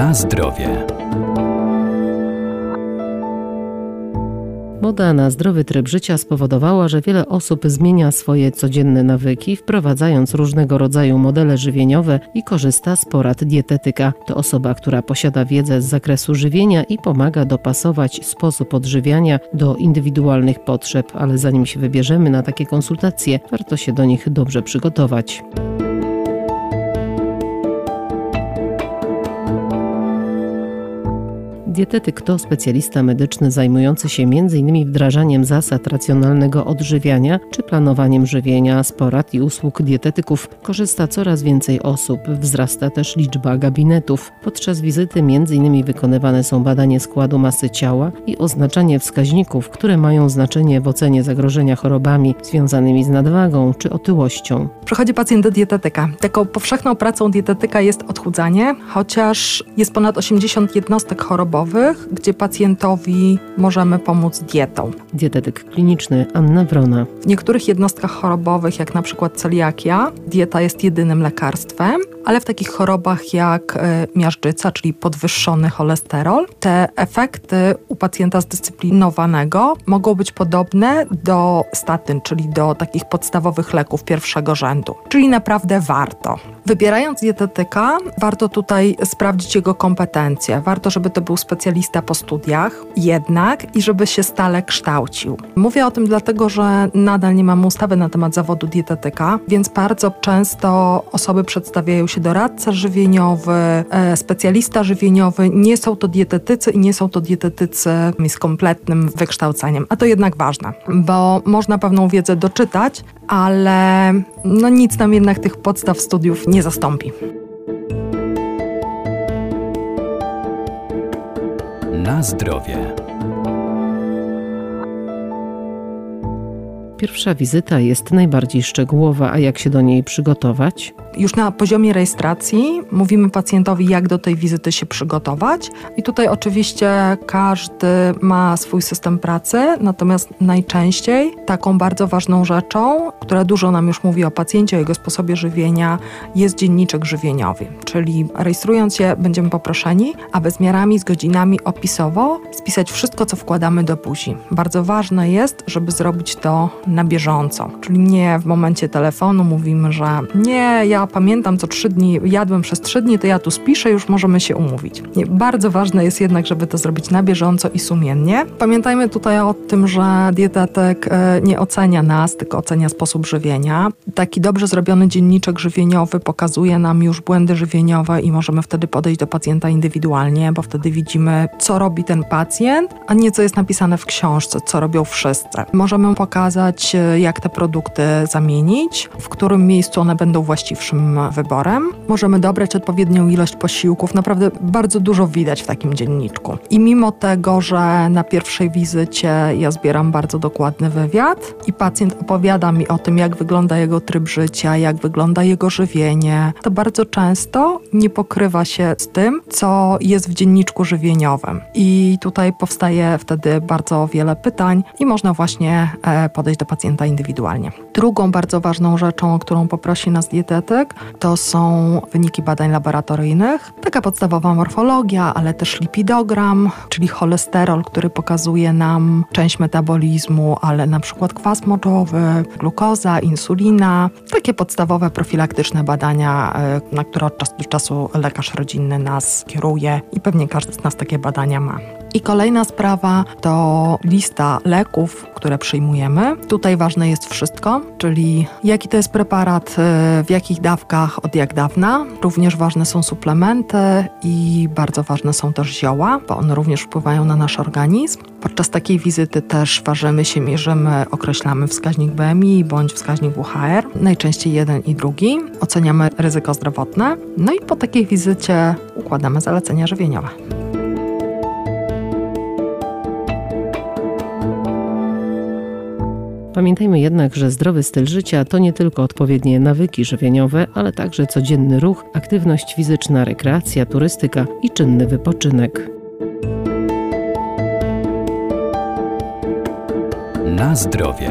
Na zdrowie. Moda na zdrowy tryb życia spowodowała, że wiele osób zmienia swoje codzienne nawyki, wprowadzając różnego rodzaju modele żywieniowe i korzysta z porad dietetyka. To osoba, która posiada wiedzę z zakresu żywienia i pomaga dopasować sposób odżywiania do indywidualnych potrzeb, ale zanim się wybierzemy na takie konsultacje, warto się do nich dobrze przygotować. Dietetyk to specjalista medyczny zajmujący się m.in. wdrażaniem zasad racjonalnego odżywiania czy planowaniem żywienia. Z porad i usług dietetyków korzysta coraz więcej osób. Wzrasta też liczba gabinetów. Podczas wizyty m.in. wykonywane są badanie składu masy ciała i oznaczanie wskaźników, które mają znaczenie w ocenie zagrożenia chorobami związanymi z nadwagą czy otyłością. Przychodzi pacjent do dietetyka. Taką powszechną pracą dietetyka jest odchudzanie, chociaż jest ponad 80 jednostek chorobowych gdzie pacjentowi możemy pomóc dietą. Dietetyk kliniczny Anna Wrona. W niektórych jednostkach chorobowych, jak na przykład celiakia, dieta jest jedynym lekarstwem, ale w takich chorobach jak e, miażdżyca, czyli podwyższony cholesterol, te efekty u pacjenta zdyscyplinowanego mogą być podobne do statyn, czyli do takich podstawowych leków pierwszego rzędu. Czyli naprawdę warto. Wybierając dietetyka, warto tutaj sprawdzić jego kompetencje. Warto, żeby to był specjalista po studiach, jednak i żeby się stale kształcił. Mówię o tym dlatego, że nadal nie mamy ustawy na temat zawodu dietetyka, więc bardzo często osoby przedstawiają się doradca żywieniowy, e, specjalista żywieniowy. Nie są to dietetycy i nie są to dietetycy z kompletnym wykształceniem, a to jednak ważne, bo można pewną wiedzę doczytać, ale no nic nam jednak tych podstaw studiów nie zastąpi. Na zdrowie. Pierwsza wizyta jest najbardziej szczegółowa, a jak się do niej przygotować? Już na poziomie rejestracji mówimy pacjentowi, jak do tej wizyty się przygotować. I tutaj oczywiście każdy ma swój system pracy, natomiast najczęściej taką bardzo ważną rzeczą, która dużo nam już mówi o pacjencie, o jego sposobie żywienia, jest dzienniczek żywieniowy. Czyli rejestrując się, będziemy poproszeni, aby z miarami, z godzinami opisowo spisać wszystko, co wkładamy do buzi. Bardzo ważne jest, żeby zrobić to na bieżąco. Czyli nie w momencie telefonu mówimy, że nie, ja pamiętam co trzy dni, jadłem przez trzy dni, to ja tu spiszę, już możemy się umówić. Nie, bardzo ważne jest jednak, żeby to zrobić na bieżąco i sumiennie. Pamiętajmy tutaj o tym, że dietetyk e, nie ocenia nas, tylko ocenia sposób żywienia. Taki dobrze zrobiony dzienniczek żywieniowy pokazuje nam już błędy żywieniowe i możemy wtedy podejść do pacjenta indywidualnie, bo wtedy widzimy, co robi ten pacjent, a nie co jest napisane w książce, co robią wszyscy. Możemy pokazać, e, jak te produkty zamienić, w którym miejscu one będą właściwszym wyborem. Możemy dobrać odpowiednią ilość posiłków. Naprawdę bardzo dużo widać w takim dzienniczku. I mimo tego, że na pierwszej wizycie ja zbieram bardzo dokładny wywiad i pacjent opowiada mi o tym, jak wygląda jego tryb życia, jak wygląda jego żywienie, to bardzo często nie pokrywa się z tym, co jest w dzienniczku żywieniowym. I tutaj powstaje wtedy bardzo wiele pytań i można właśnie e, podejść do pacjenta indywidualnie. Drugą bardzo ważną rzeczą, o którą poprosi nas dietetyk, to są wyniki badań laboratoryjnych. Taka podstawowa morfologia, ale też lipidogram, czyli cholesterol, który pokazuje nam część metabolizmu, ale na przykład kwas moczowy, glukoza, insulina. Takie podstawowe profilaktyczne badania, e, na które od czasu do czasu lekarz rodzinny nas kieruje i pewnie każdy z nas takie badania ma. I kolejna sprawa to lista leków, które przyjmujemy. Tutaj ważne jest wszystko, czyli jaki to jest preparat, y, w jakich dawkach, od jak dawna. Również ważne są suplementy i bardzo ważne są też zioła, bo one również wpływają na nasz organizm. Podczas takiej wizyty też ważymy się, mierzymy, określamy wskaźnik BMI bądź wskaźnik WHR, najczęściej jeden i drugi. Oceniamy ryzyko zdrowotne. No i po takiej wizycie układamy zalecenia żywieniowe. Pamiętajmy jednak, że zdrowy styl życia to nie tylko odpowiednie nawyki żywieniowe, ale także codzienny ruch, aktywność fizyczna, rekreacja, turystyka i czynny wypoczynek. Na zdrowie.